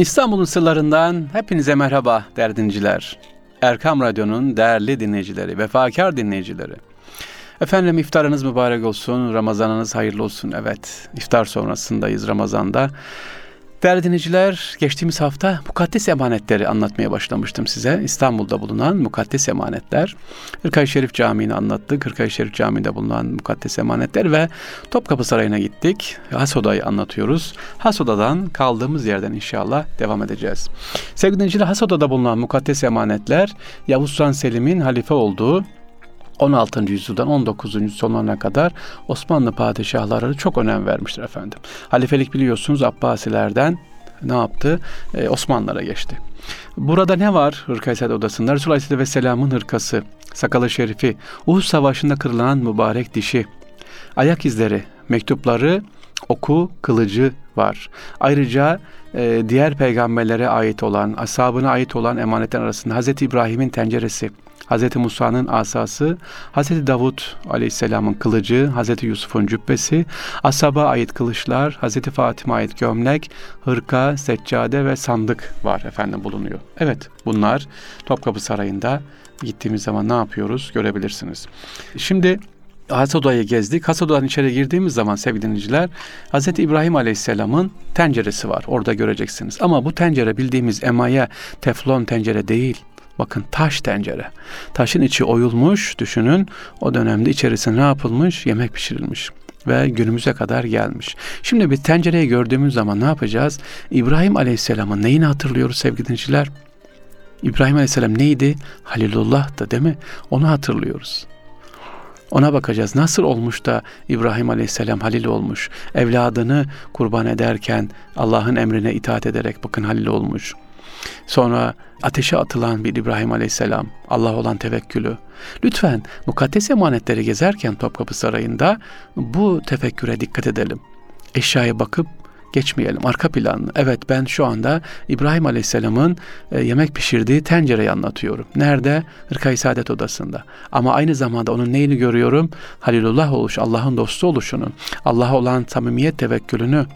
İstanbul'un sırlarından hepinize merhaba derdinciler. Erkam Radyo'nun değerli dinleyicileri, vefakar dinleyicileri. Efendim iftarınız mübarek olsun, Ramazanınız hayırlı olsun. Evet, iftar sonrasındayız Ramazan'da. Değerli dinleyiciler, geçtiğimiz hafta mukaddes emanetleri anlatmaya başlamıştım size. İstanbul'da bulunan mukaddes emanetler. Kırkay Şerif Camii'ni anlattık. Kırkay Şerif Camii'nde bulunan mukaddes emanetler ve Topkapı Sarayı'na gittik. Hasoda'yı anlatıyoruz. Hasoda'dan kaldığımız yerden inşallah devam edeceğiz. Sevgili dinleyiciler, Hasoda'da bulunan mukaddes emanetler Yavuz Sultan Selim'in halife olduğu 16. yüzyıldan 19. yüzyıl sonlarına kadar Osmanlı padişahları çok önem vermiştir efendim. Halifelik biliyorsunuz Abbasilerden ne yaptı? Ee, Osmanlılara geçti. Burada ne var Hırkayset odasında? Resulullah Aleyhisselatü Vesselam'ın hırkası, sakalı şerifi, Uhud Savaşı'nda kırılan mübarek dişi, ayak izleri, mektupları, oku, kılıcı var. Ayrıca e, diğer peygamberlere ait olan, ashabına ait olan emanetler arasında Hz. İbrahim'in tenceresi, Hz. Musa'nın asası, Hz. Davut aleyhisselamın kılıcı, Hz. Yusuf'un cübbesi, asaba ait kılıçlar, Hz. Fatıma ait gömlek, hırka, seccade ve sandık var efendim bulunuyor. Evet bunlar Topkapı Sarayı'nda gittiğimiz zaman ne yapıyoruz görebilirsiniz. Şimdi Hasada'yı gezdik. Hasada'dan içeri girdiğimiz zaman sevgili dinleyiciler Hz. İbrahim Aleyhisselam'ın tenceresi var. Orada göreceksiniz. Ama bu tencere bildiğimiz emaye teflon tencere değil. Bakın taş tencere. Taşın içi oyulmuş düşünün. O dönemde içerisine ne yapılmış? Yemek pişirilmiş ve günümüze kadar gelmiş. Şimdi bir tencereyi gördüğümüz zaman ne yapacağız? İbrahim Aleyhisselam'ın neyini hatırlıyoruz sevgili dinleyiciler? İbrahim Aleyhisselam neydi? Halilullah'tı değil mi? Onu hatırlıyoruz. Ona bakacağız. Nasıl olmuş da İbrahim Aleyhisselam Halil olmuş? Evladını kurban ederken Allah'ın emrine itaat ederek bakın Halil olmuş. Sonra ateşe atılan bir İbrahim Aleyhisselam, Allah olan tevekkülü. Lütfen mukaddes emanetleri gezerken Topkapı Sarayı'nda bu tefekküre dikkat edelim. Eşyaya bakıp geçmeyelim. Arka planlı. Evet ben şu anda İbrahim Aleyhisselam'ın e, yemek pişirdiği tencereyi anlatıyorum. Nerede? Hırkayı Saadet Odası'nda. Ama aynı zamanda onun neyini görüyorum? Halilullah oluş, Allah'ın dostu oluşunu, Allah'a olan samimiyet tevekkülünü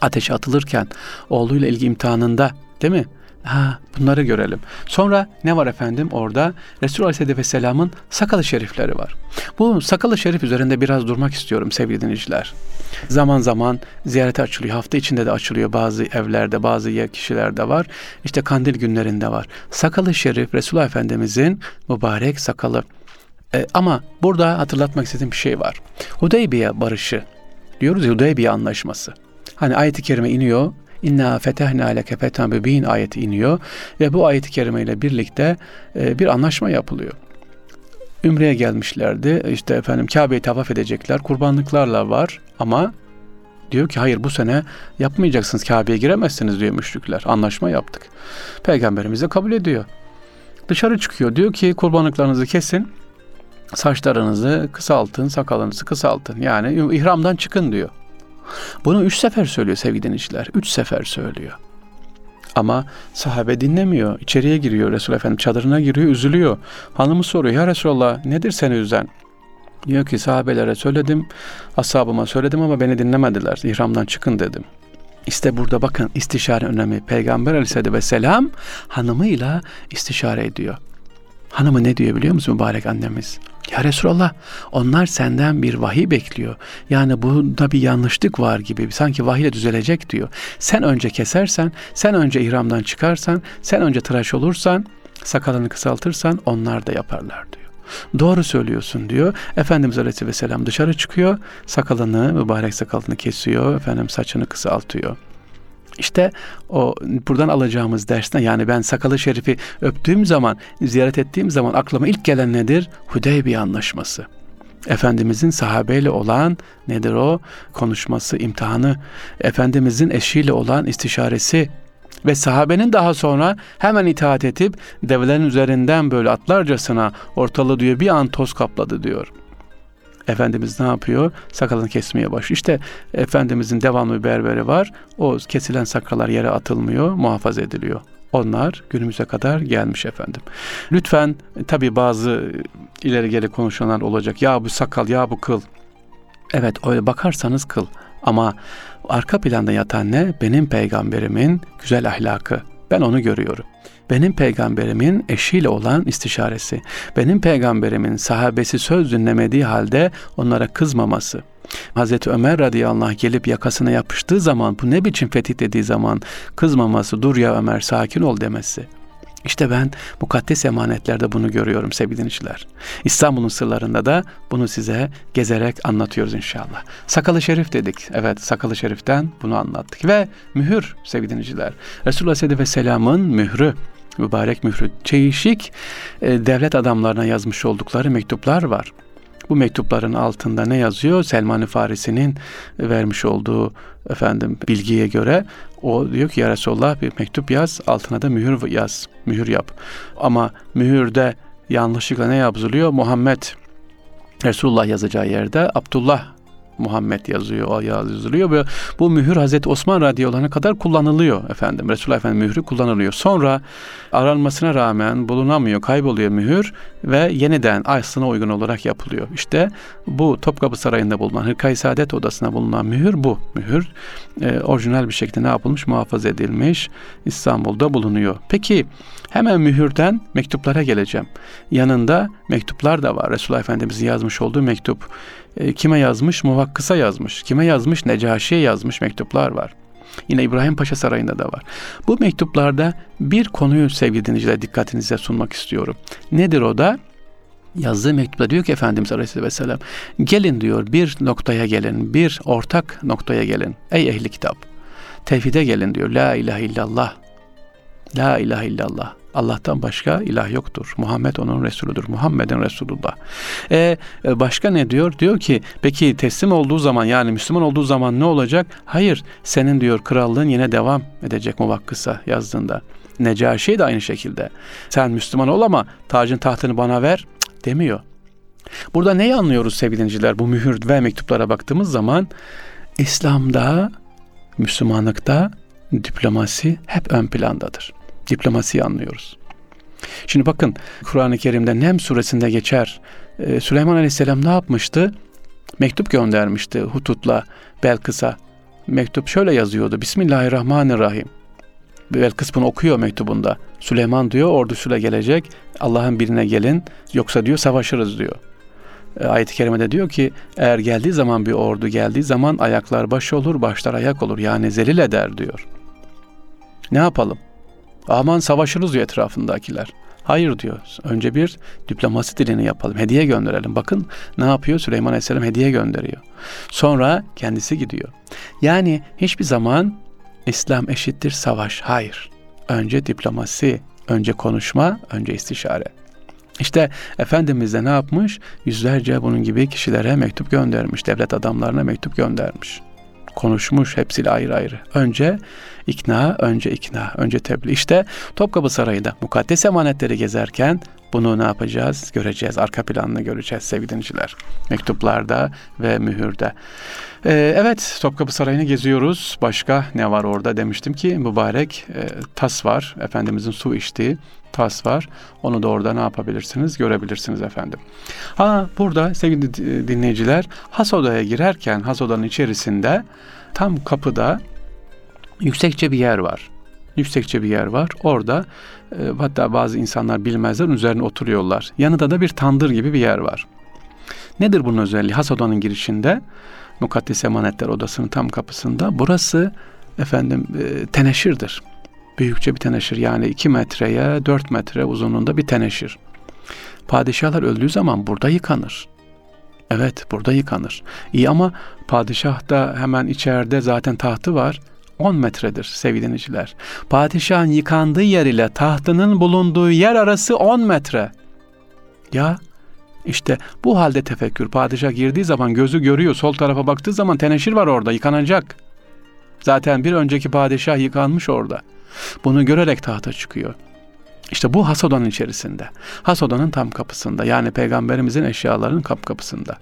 ateşe atılırken oğluyla ilgi imtihanında değil mi? Ha, bunları görelim. Sonra ne var efendim orada? Resulullah Aleyhisselatü Vesselam'ın sakalı şerifleri var. Bu sakalı şerif üzerinde biraz durmak istiyorum sevgili dinleyiciler. Zaman zaman ziyarete açılıyor. Hafta içinde de açılıyor bazı evlerde, bazı kişilerde var. İşte kandil günlerinde var. Sakalı şerif Resulullah Efendimizin mübarek sakalı. E, ama burada hatırlatmak istediğim bir şey var. Hudeybiye barışı diyoruz ya Hudeybiye anlaşması. Hani ayet-i kerime iniyor. İnna fetehna leke fethan mübin ayeti iniyor ve bu ayet-i kerime ile birlikte e, bir anlaşma yapılıyor. Ümre'ye gelmişlerdi. İşte efendim Kabe'yi tavaf edecekler. Kurbanlıklarla var ama diyor ki hayır bu sene yapmayacaksınız. Kabe'ye giremezsiniz diyor müşrikler. Anlaşma yaptık. Peygamberimiz de kabul ediyor. Dışarı çıkıyor. Diyor ki kurbanlıklarınızı kesin. Saçlarınızı kısaltın, sakalınızı kısaltın. Yani ihramdan çıkın diyor. Bunu üç sefer söylüyor sevgili dinleyiciler. Üç sefer söylüyor. Ama sahabe dinlemiyor. İçeriye giriyor Resul Efendim çadırına giriyor üzülüyor. Hanımı soruyor ya Resulallah nedir seni üzen? Diyor ki sahabelere söyledim, ashabıma söyledim ama beni dinlemediler. İhramdan çıkın dedim. İşte burada bakın istişare önemi. Peygamber aleyhisselatü vesselam hanımıyla istişare ediyor. Hanımı ne diyor biliyor musun mübarek annemiz? Ya Resulallah onlar senden bir vahiy bekliyor. Yani bunda bir yanlışlık var gibi. Sanki vahiyle düzelecek diyor. Sen önce kesersen, sen önce ihramdan çıkarsan, sen önce tıraş olursan, sakalını kısaltırsan onlar da yaparlar diyor. Doğru söylüyorsun diyor. Efendimiz Aleyhisselam dışarı çıkıyor. Sakalını, mübarek sakalını kesiyor. Efendim saçını kısaltıyor. İşte o buradan alacağımız dersten yani ben sakalı şerifi öptüğüm zaman, ziyaret ettiğim zaman aklıma ilk gelen nedir? Hudeybiye anlaşması. Efendimizin sahabeyle olan nedir o? Konuşması, imtihanı, Efendimizin eşiyle olan istişaresi ve sahabenin daha sonra hemen itaat edip develerin üzerinden böyle atlarcasına ortalığı diyor bir an toz kapladı diyor. Efendimiz ne yapıyor? Sakalını kesmeye başlıyor. İşte Efendimizin devamlı bir berberi var. O kesilen sakallar yere atılmıyor, muhafaza ediliyor. Onlar günümüze kadar gelmiş efendim. Lütfen tabi bazı ileri geri konuşanlar olacak. Ya bu sakal, ya bu kıl. Evet öyle bakarsanız kıl. Ama Arka planda yatan ne? Benim peygamberimin güzel ahlakı. Ben onu görüyorum. Benim peygamberimin eşiyle olan istişaresi. Benim peygamberimin sahabesi söz dinlemediği halde onlara kızmaması. Hazreti Ömer radıyallahu anh gelip yakasına yapıştığı zaman bu ne biçim fetih dediği zaman kızmaması dur ya Ömer sakin ol demesi. İşte ben mukaddes emanetlerde bunu görüyorum sevgili dinleyiciler. İstanbul'un sırlarında da bunu size gezerek anlatıyoruz inşallah. Sakalı Şerif dedik. Evet Sakalı Şerif'ten bunu anlattık. Ve mühür sevgili dinleyiciler. Resulullah Aleyhisselatü Vesselam'ın mührü mübarek mührü çeşik e, devlet adamlarına yazmış oldukları mektuplar var. Bu mektupların altında ne yazıyor? Selman-ı Farisi'nin vermiş olduğu efendim bilgiye göre o diyor ki ya Resulallah bir mektup yaz, altına da mühür yaz, mühür yap. Ama mühürde yanlışlıkla ne yazılıyor? Muhammed Resulullah yazacağı yerde Abdullah Muhammed yazıyor, o yazılıyor ve bu mühür Hazreti Osman radıyallahu kadar kullanılıyor efendim. Resulullah Efendimiz mührü kullanılıyor. Sonra aranmasına rağmen bulunamıyor, kayboluyor mühür ve yeniden aslına uygun olarak yapılıyor. İşte bu Topkapı Sarayı'nda bulunan Hırkay Saadet Odası'na bulunan mühür bu. Mühür e, orijinal bir şekilde ne yapılmış? Muhafaza edilmiş. İstanbul'da bulunuyor. Peki hemen mühürden mektuplara geleceğim. Yanında mektuplar da var. Resulullah Efendimiz'in yazmış olduğu mektup. E, kime yazmış? Muvakkısa yazmış. Kime yazmış? Necaşi'ye yazmış mektuplar var. Yine İbrahim Paşa Sarayı'nda da var. Bu mektuplarda bir konuyu sevgili dinleyiciler dikkatinize sunmak istiyorum. Nedir o da? Yazdığı mektupta diyor ki Efendimiz Aleyhisselatü Vesselam gelin diyor bir noktaya gelin bir ortak noktaya gelin ey ehli kitap tevhide gelin diyor la ilahe illallah la ilahe illallah Allah'tan başka ilah yoktur. Muhammed onun Resuludur. Muhammed'in Resulullah. E, e, başka ne diyor? Diyor ki peki teslim olduğu zaman yani Müslüman olduğu zaman ne olacak? Hayır senin diyor krallığın yine devam edecek muvakkısa yazdığında. Necaşi de aynı şekilde. Sen Müslüman ol ama tacın tahtını bana ver demiyor. Burada neyi anlıyoruz sevgili dinleyiciler? Bu mühür ve mektuplara baktığımız zaman İslam'da, Müslümanlıkta diplomasi hep ön plandadır diplomasiyi anlıyoruz. Şimdi bakın Kur'an-ı Kerim'de Nem suresinde geçer. Ee, Süleyman Aleyhisselam ne yapmıştı? Mektup göndermişti Hutut'la Belkıs'a. Mektup şöyle yazıyordu. Bismillahirrahmanirrahim. Belkıs bunu okuyor mektubunda. Süleyman diyor ordusuyla gelecek. Allah'ın birine gelin yoksa diyor savaşırız diyor. E, ayet-i kerimede diyor ki eğer geldiği zaman bir ordu geldiği zaman ayaklar baş olur başlar ayak olur yani zelil eder diyor. Ne yapalım? Aman savaşırız diyor etrafındakiler. Hayır diyor. Önce bir diplomasi dilini yapalım. Hediye gönderelim. Bakın ne yapıyor? Süleyman Aleyhisselam hediye gönderiyor. Sonra kendisi gidiyor. Yani hiçbir zaman İslam eşittir savaş. Hayır. Önce diplomasi, önce konuşma, önce istişare. İşte Efendimiz de ne yapmış? Yüzlerce bunun gibi kişilere mektup göndermiş. Devlet adamlarına mektup göndermiş konuşmuş hepsiyle ayrı ayrı. Önce ikna, önce ikna, önce tebliğ. İşte Topkapı Sarayı'nda mukaddes emanetleri gezerken bunu ne yapacağız? Göreceğiz. Arka planını göreceğiz sevgili dinleyiciler. Mektuplarda ve mühürde. Ee, evet Topkapı Sarayı'nı geziyoruz. Başka ne var orada demiştim ki mübarek e, tas var. Efendimizin su içtiği tas var. Onu da orada ne yapabilirsiniz? Görebilirsiniz efendim. Ha burada sevgili dinleyiciler has odaya girerken has odanın içerisinde tam kapıda yüksekçe bir yer var. Yüksekçe bir yer var. Orada e, hatta bazı insanlar bilmezler üzerine oturuyorlar. Yanında da bir tandır gibi bir yer var. Nedir bunun özelliği? Has odanın girişinde Mukaddes Emanetler Odası'nın tam kapısında burası efendim e, teneşirdir. Büyükçe bir teneşir yani 2 metreye 4 metre uzunluğunda bir teneşir. Padişahlar öldüğü zaman burada yıkanır. Evet burada yıkanır. İyi ama padişah da hemen içeride zaten tahtı var. 10 metredir sevgili dinleyiciler. Padişahın yıkandığı yer ile tahtının bulunduğu yer arası 10 metre. Ya işte bu halde tefekkür. Padişah girdiği zaman gözü görüyor. Sol tarafa baktığı zaman teneşir var orada yıkanacak. Zaten bir önceki padişah yıkanmış orada. Bunu görerek tahta çıkıyor. İşte bu has içerisinde. Has odanın tam kapısında. Yani peygamberimizin eşyalarının kap kapısında.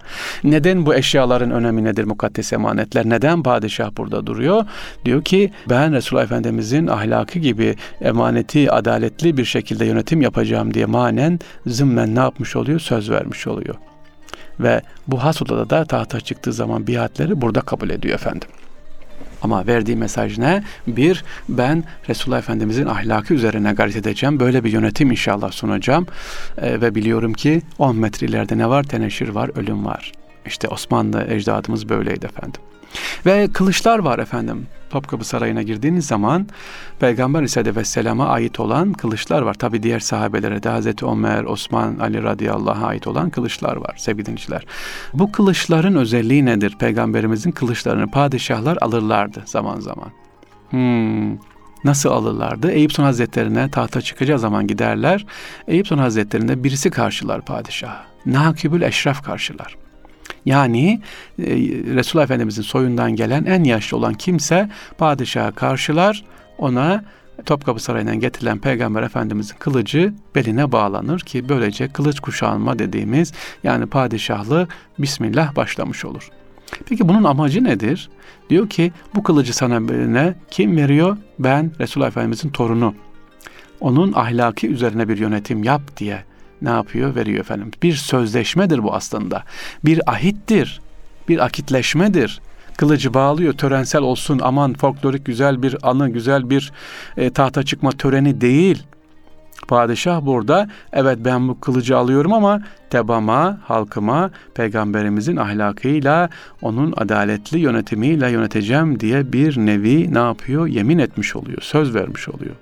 Neden bu eşyaların önemi nedir mukaddes emanetler? Neden padişah burada duruyor? Diyor ki ben Resulullah Efendimizin ahlakı gibi emaneti adaletli bir şekilde yönetim yapacağım diye manen zımmen ne yapmış oluyor? Söz vermiş oluyor. Ve bu has odada da tahta çıktığı zaman biatleri burada kabul ediyor efendim. Ama verdiği mesaj ne? Bir, ben Resulullah Efendimizin ahlakı üzerine gayret edeceğim. Böyle bir yönetim inşallah sunacağım. E, ve biliyorum ki 10 metre ileride ne var? Teneşir var, ölüm var. İşte Osmanlı ecdadımız böyleydi efendim. Ve kılıçlar var efendim. Topkapı Sarayı'na girdiğiniz zaman Peygamber Aleyhisselam'a ait olan kılıçlar var. Tabi diğer sahabelere de Hazreti Ömer, Osman, Ali radıyallahu ait olan kılıçlar var sevgili dinleyiciler. Bu kılıçların özelliği nedir? Peygamberimizin kılıçlarını padişahlar alırlardı zaman zaman. Hmm, nasıl alırlardı? Eyüp Sultan Hazretlerine tahta çıkacağı zaman giderler. Eyüp Sultan Hazretlerinde birisi karşılar padişahı. Nakibül Eşraf karşılar. Yani e, Resulullah Efendimizin soyundan gelen en yaşlı olan kimse padişaha karşılar, ona Topkapı Sarayı'ndan getirilen Peygamber Efendimizin kılıcı beline bağlanır ki böylece kılıç kuşanma dediğimiz yani padişahlı Bismillah başlamış olur. Peki bunun amacı nedir? Diyor ki bu kılıcı sana beline kim veriyor? Ben Resulullah Efendimizin torunu. Onun ahlaki üzerine bir yönetim yap diye ne yapıyor? Veriyor efendim. Bir sözleşmedir bu aslında. Bir ahittir. Bir akitleşmedir. Kılıcı bağlıyor, törensel olsun, aman folklorik güzel bir anı, güzel bir e, tahta çıkma töreni değil. Padişah burada evet ben bu kılıcı alıyorum ama tebama, halkıma, peygamberimizin ahlakıyla, onun adaletli yönetimiyle yöneteceğim diye bir nevi ne yapıyor? Yemin etmiş oluyor, söz vermiş oluyor.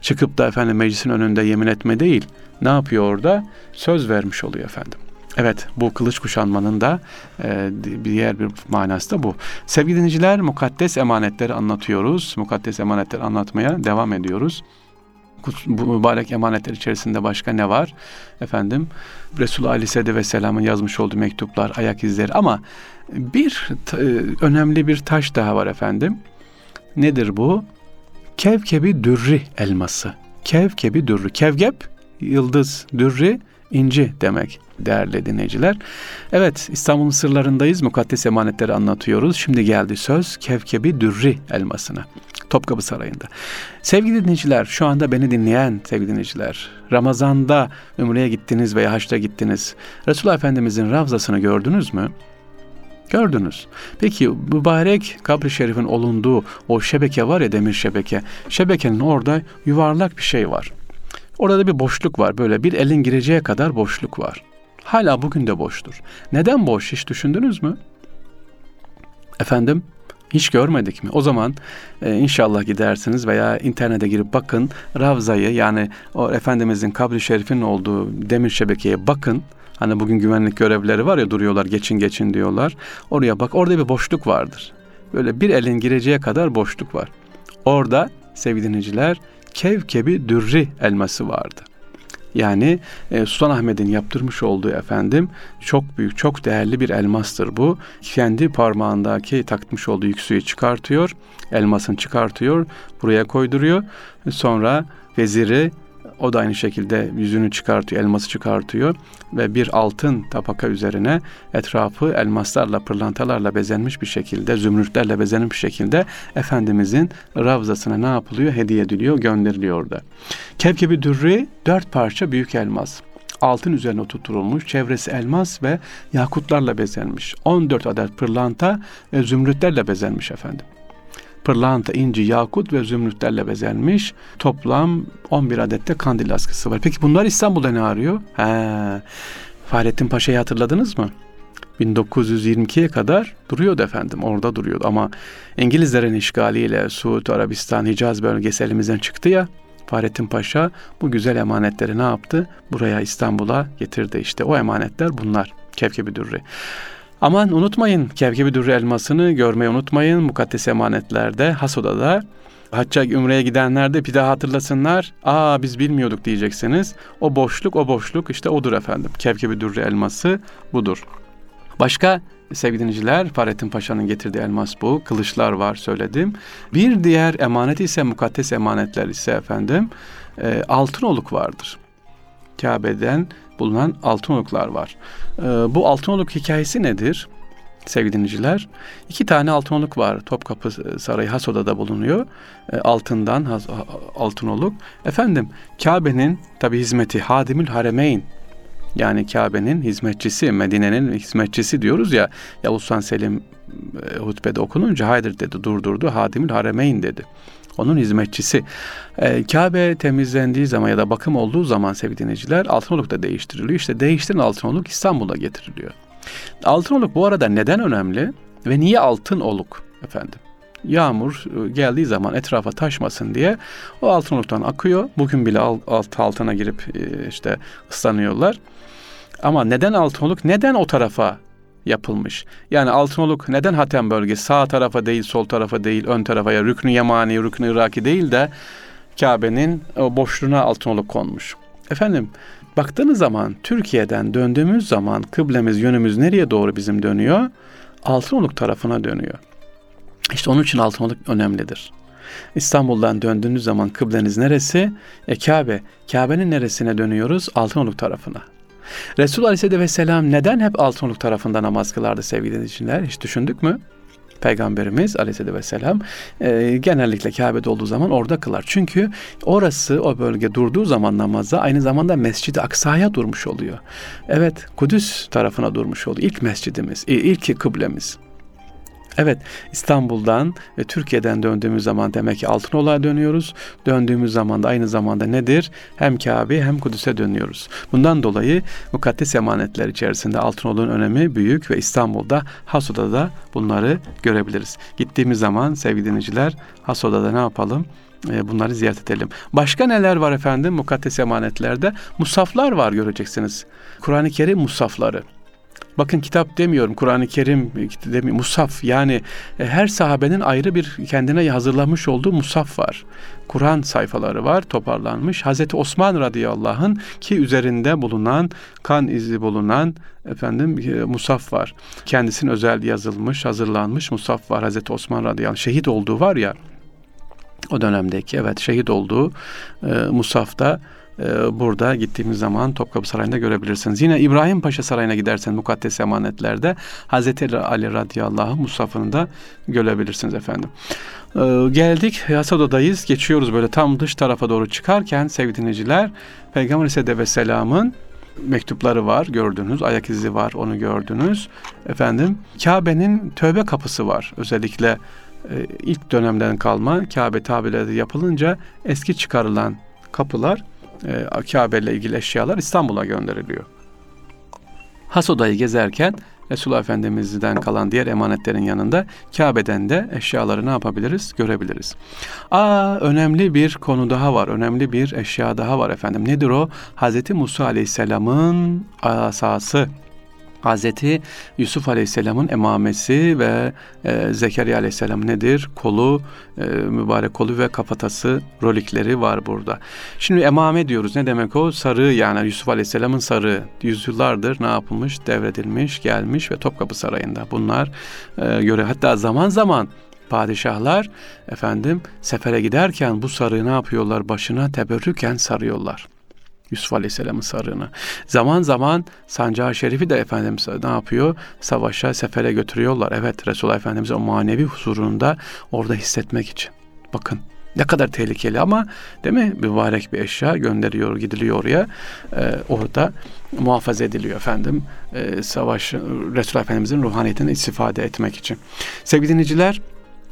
Çıkıp da efendim meclisin önünde yemin etme değil. Ne yapıyor orada? Söz vermiş oluyor efendim. Evet bu kılıç kuşanmanın da e, diğer bir manası da bu. Sevgili dinleyiciler mukaddes emanetleri anlatıyoruz. Mukaddes emanetleri anlatmaya devam ediyoruz. Bu mübarek emanetler içerisinde başka ne var? Efendim Resulullah Aleyhisselatü Vesselam'ın yazmış olduğu mektuplar, ayak izleri ama bir e, önemli bir taş daha var efendim. Nedir bu? Kevkebi dürri elması. Kevkebi dürri. Kevgep yıldız, dürri inci demek değerli dinleyiciler. Evet İstanbul'un sırlarındayız. Mukaddes emanetleri anlatıyoruz. Şimdi geldi söz Kevkebi Dürri elmasına. Topkapı Sarayı'nda. Sevgili dinleyiciler, şu anda beni dinleyen sevgili dinleyiciler, Ramazan'da Ümre'ye gittiniz veya Haç'ta gittiniz. Resulullah Efendimizin ravzasını gördünüz mü? Gördünüz. Peki mübarek kabri şerifin olunduğu o şebeke var ya demir şebeke. Şebekenin orada yuvarlak bir şey var. Orada da bir boşluk var. Böyle bir elin gireceği kadar boşluk var. Hala bugün de boştur. Neden boş hiç düşündünüz mü? Efendim hiç görmedik mi? O zaman e, inşallah gidersiniz veya internete girip bakın Ravza'yı yani o Efendimizin kabri şerifinin olduğu demir şebekeye bakın. Hani bugün güvenlik görevlileri var ya duruyorlar geçin geçin diyorlar. Oraya bak orada bir boşluk vardır. Böyle bir elin gireceği kadar boşluk var. Orada sevgili dinleyiciler kevkebi dürri elması vardı. Yani e, Sultan Ahmet'in yaptırmış olduğu efendim çok büyük, çok değerli bir elmastır bu. Kendi parmağındaki takmış olduğu yüksüğü çıkartıyor, elmasını çıkartıyor, buraya koyduruyor. Sonra veziri o da aynı şekilde yüzünü çıkartıyor, elması çıkartıyor ve bir altın tabaka üzerine etrafı elmaslarla, pırlantalarla bezenmiş bir şekilde, zümrütlerle bezenmiş bir şekilde Efendimizin ravzasına ne yapılıyor? Hediye ediliyor, gönderiliyor da. Kevkebi dürri dört parça büyük elmas altın üzerine oturtulmuş, çevresi elmas ve yakutlarla bezenmiş. 14 adet pırlanta ve zümrütlerle bezenmiş efendim pırlanta, inci, yakut ve zümrütlerle bezenmiş. Toplam 11 adette kandil askısı var. Peki bunlar İstanbul'da ne arıyor? He, Fahrettin Paşa'yı hatırladınız mı? 1922'ye kadar duruyordu efendim. Orada duruyordu ama İngilizlerin işgaliyle Suudi Arabistan, Hicaz bölgesi elimizden çıktı ya. Fahrettin Paşa bu güzel emanetleri ne yaptı? Buraya İstanbul'a getirdi işte. O emanetler bunlar. Kevkebi Dürri. Aman unutmayın Kevkebi Dürre elmasını görmeyi unutmayın. Mukaddes emanetlerde, Hasoda'da. Hacca Ümre'ye gidenler de bir daha hatırlasınlar. Aa biz bilmiyorduk diyeceksiniz. O boşluk, o boşluk işte odur efendim. Kevkebi Dürre elması budur. Başka sevgili dinleyiciler Fahrettin Paşa'nın getirdiği elmas bu. Kılıçlar var söyledim. Bir diğer emanet ise mukaddes emanetler ise efendim e, altın oluk vardır. Kabe'den bulunan altın oluklar var. E, bu altın oluk hikayesi nedir? Sevgili dinleyiciler, iki tane altın oluk var. Topkapı Sarayı Hasoda'da bulunuyor. E, altından has, altın oluk. Efendim Kabe'nin tabi hizmeti Hadimül Haremeyn Yani Kabe'nin hizmetçisi, Medine'nin hizmetçisi diyoruz ya. Yavuz Sultan Selim e, hutbede okununca haydır dedi, durdurdu. Hadimül Haremeyn dedi. Onun hizmetçisi. E, Kabe temizlendiği zaman ya da bakım olduğu zaman sevgili dinleyiciler Altınoluk da değiştiriliyor. İşte değiştiren Altınoluk İstanbul'a getiriliyor. Altınoluk bu arada neden önemli ve niye altın oluk efendim? Yağmur e, geldiği zaman etrafa taşmasın diye o altınoluktan akıyor. Bugün bile alt altına girip e, işte ıslanıyorlar. Ama neden altınoluk? Neden o tarafa yapılmış. Yani Altınoluk neden Hatem bölgesi sağ tarafa değil, sol tarafa değil, ön tarafa ya Rüknü Yemani, Rüknü Iraki değil de Kabe'nin boşluğuna Altınoluk konmuş. Efendim baktığınız zaman Türkiye'den döndüğümüz zaman kıblemiz, yönümüz nereye doğru bizim dönüyor? Altınoluk tarafına dönüyor. İşte onun için Altınoluk önemlidir. İstanbul'dan döndüğünüz zaman kıbleniz neresi? E Kabe. Kabe'nin neresine dönüyoruz? Altınoluk tarafına. Resul Aleyhisselatü Vesselam neden hep Altınoluk tarafında namaz kılardı sevgili dinleyiciler? Hiç düşündük mü? Peygamberimiz Aleyhisselatü Vesselam e, genellikle Kabe'de olduğu zaman orada kılar. Çünkü orası o bölge durduğu zaman namazda aynı zamanda Mescid-i Aksa'ya durmuş oluyor. Evet Kudüs tarafına durmuş oluyor. İlk mescidimiz, ilk kıblemiz. Evet İstanbul'dan ve Türkiye'den döndüğümüz zaman demek ki Altınoluk'a dönüyoruz. Döndüğümüz zaman da aynı zamanda nedir? Hem Kabe hem Kudüs'e dönüyoruz. Bundan dolayı mukaddes emanetler içerisinde Altınoluk'un önemi büyük ve İstanbul'da Hasuda'da da bunları görebiliriz. Gittiğimiz zaman sevgili dinleyiciler Hasuda'da ne yapalım? E, bunları ziyaret edelim. Başka neler var efendim mukaddes emanetlerde? Musaflar var göreceksiniz. Kur'an-ı Kerim musafları. Bakın kitap demiyorum, Kur'an-ı Kerim demiyorum, musaf yani e, her sahabenin ayrı bir kendine hazırlamış olduğu musaf var. Kur'an sayfaları var toparlanmış. Hazreti Osman radıyallahu anh ki üzerinde bulunan kan izi bulunan efendim e, musaf var. Kendisinin özel yazılmış, hazırlanmış musaf var. Hazreti Osman radıyallahu şehit olduğu var ya o dönemdeki evet şehit olduğu e, musafta burada gittiğimiz zaman Topkapı Sarayı'nda görebilirsiniz. Yine İbrahim Paşa Sarayı'na gidersen mukaddes emanetlerde Hazreti Ali radıyallahu anh Mustafa'nı da görebilirsiniz efendim. Ee, geldik Yasada'dayız. Geçiyoruz böyle tam dış tarafa doğru çıkarken sevgili dinleyiciler Peygamber Aleyhisselatü Vesselam'ın mektupları var gördünüz. Ayak izi var onu gördünüz. Efendim Kabe'nin tövbe kapısı var. Özellikle e, ilk dönemden kalma Kabe tabileri yapılınca eski çıkarılan kapılar e, Kabe ile ilgili eşyalar İstanbul'a gönderiliyor. Hasoda'yı gezerken Resulullah Efendimiz'den kalan diğer emanetlerin yanında Kabe'den de eşyaları ne yapabiliriz? Görebiliriz. Aa önemli bir konu daha var. Önemli bir eşya daha var efendim. Nedir o? Hazreti Musa Aleyhisselam'ın asası. Hazreti Yusuf Aleyhisselam'ın emamesi ve e, Zekeriya Aleyhisselam nedir? Kolu, e, mübarek kolu ve kafatası rolikleri var burada. Şimdi emame diyoruz. Ne demek o? Sarığı yani Yusuf Aleyhisselam'ın sarığı. Yüzyıllardır ne yapılmış? Devredilmiş, gelmiş ve Topkapı Sarayı'nda. Bunlar e, göre hatta zaman zaman padişahlar efendim sefere giderken bu sarığı ne yapıyorlar? Başına teberrüken sarıyorlar. Yusuf Aleyhisselam'ın sarığını. Zaman zaman sancağı şerifi de Efendimiz ne yapıyor? Savaşa, sefere götürüyorlar. Evet Resulullah Efendimiz o manevi huzurunda orada hissetmek için. Bakın ne kadar tehlikeli ama değil mi? Mübarek bir eşya gönderiyor, gidiliyor oraya. Ee, orada muhafaza ediliyor efendim. Ee, savaş, Resulullah Efendimizin ruhaniyetinden istifade etmek için. Sevgili dinleyiciler,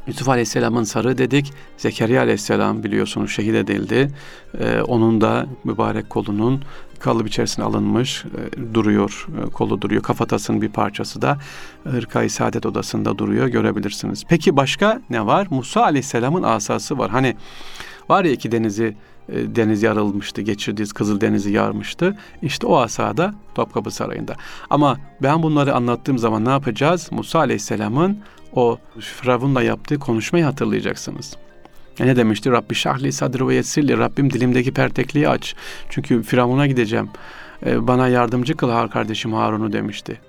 Yusuf Aleyhisselam'ın sarı dedik. Zekeriya Aleyhisselam biliyorsunuz şehit edildi. Ee, onun da mübarek kolunun kalıp içerisine alınmış e, duruyor. E, kolu duruyor. Kafatasının bir parçası da Hırkayı Saadet Odası'nda duruyor. Görebilirsiniz. Peki başka ne var? Musa Aleyhisselam'ın asası var. Hani var ya iki denizi e, deniz yarılmıştı, geçirdiğiniz Kızıl Denizi yarmıştı. İşte o asada Topkapı Sarayı'nda. Ama ben bunları anlattığım zaman ne yapacağız? Musa Aleyhisselam'ın o Firavun'la yaptığı konuşmayı hatırlayacaksınız. E ne demişti? Rabbi şahli sadri ve yessirli. Rabbim dilimdeki pertekliği aç. Çünkü Firavun'a gideceğim. E, bana yardımcı kıl har kardeşim Harun'u demişti.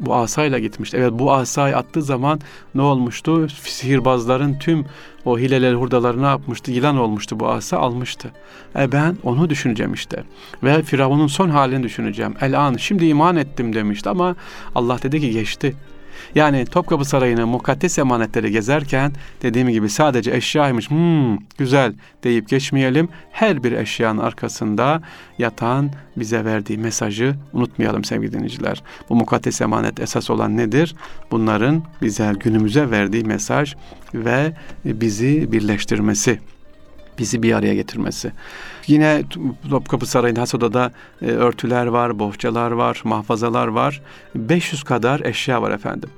Bu asayla gitmişti. Evet bu asayı attığı zaman ne olmuştu? Sihirbazların tüm o hileler hurdaları ne yapmıştı? Yılan olmuştu bu asa almıştı. E ben onu düşüneceğim işte. Ve Firavun'un son halini düşüneceğim. El an şimdi iman ettim demişti ama Allah dedi ki geçti. Yani Topkapı Sarayı'nın mukaddes emanetleri gezerken dediğim gibi sadece eşyaymış hmm, güzel deyip geçmeyelim. Her bir eşyanın arkasında yatan bize verdiği mesajı unutmayalım sevgili dinleyiciler. Bu mukaddes emanet esas olan nedir? Bunların bize günümüze verdiği mesaj ve bizi birleştirmesi bizi bir araya getirmesi. Yine Topkapı Sarayı'nda Hasoda'da e, örtüler var, bohçalar var, mahfazalar var. 500 kadar eşya var efendim.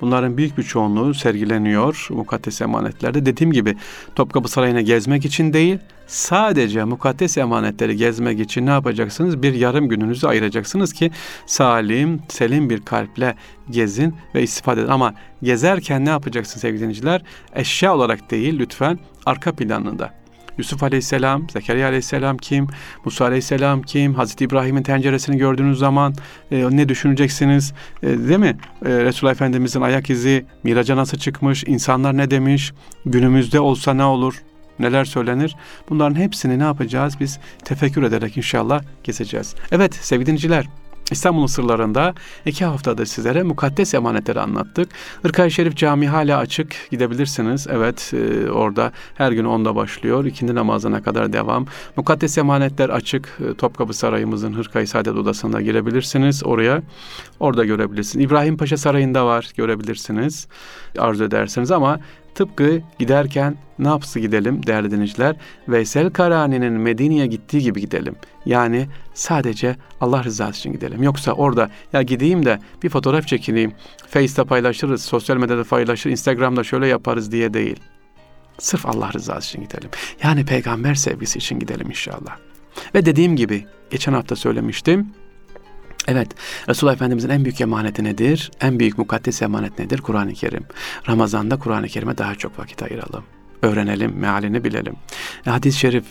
Bunların büyük bir çoğunluğu sergileniyor mukaddes emanetlerde. Dediğim gibi Topkapı Sarayı'na gezmek için değil, sadece mukaddes emanetleri gezmek için ne yapacaksınız? Bir yarım gününüzü ayıracaksınız ki salim, selim bir kalple gezin ve istifade edin. Ama gezerken ne yapacaksın sevgili dinleyiciler? Eşya olarak değil lütfen arka planında Yusuf Aleyhisselam, Zekeriya Aleyhisselam kim, Musa Aleyhisselam kim, Hazreti İbrahim'in tenceresini gördüğünüz zaman e, ne düşüneceksiniz? E, değil mi? E, Resulullah Efendimizin ayak izi, miraca nasıl çıkmış, insanlar ne demiş, günümüzde olsa ne olur? neler söylenir? Bunların hepsini ne yapacağız? Biz tefekkür ederek inşallah gezeceğiz. Evet sevgili dinleyiciler, İstanbul'un sırlarında iki haftada sizlere mukaddes emanetleri anlattık. Irkay Şerif Camii hala açık gidebilirsiniz. Evet e, orada her gün onda başlıyor. İkindi namazına kadar devam. Mukaddes emanetler açık. E, Topkapı Sarayımızın Hırkayı Saadet Odası'nda girebilirsiniz oraya. Orada görebilirsiniz. İbrahim Paşa Sarayı'nda var görebilirsiniz. Arzu edersiniz ama Tıpkı giderken ne yapsı gidelim değerli dinleyiciler? Veysel Karani'nin Medine'ye gittiği gibi gidelim. Yani sadece Allah rızası için gidelim. Yoksa orada ya gideyim de bir fotoğraf çekineyim. Face'te paylaşırız, sosyal medyada paylaşır, Instagram'da şöyle yaparız diye değil. Sırf Allah rızası için gidelim. Yani peygamber sevgisi için gidelim inşallah. Ve dediğim gibi geçen hafta söylemiştim. Evet, Resulullah Efendimizin en büyük emaneti nedir? En büyük mukaddes emanet nedir? Kur'an-ı Kerim. Ramazan'da Kur'an-ı Kerim'e daha çok vakit ayıralım. Öğrenelim, mealini bilelim. E, hadis-i şerif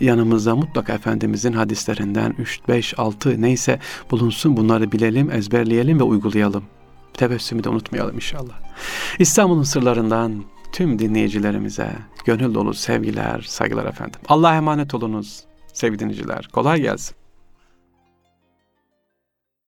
yanımızda mutlaka Efendimizin hadislerinden 3, 5, 6 neyse bulunsun bunları bilelim, ezberleyelim ve uygulayalım. Tebessümü de unutmayalım inşallah. İstanbul'un sırlarından tüm dinleyicilerimize gönül dolu sevgiler, saygılar efendim. Allah'a emanet olunuz sevgili dinleyiciler. Kolay gelsin.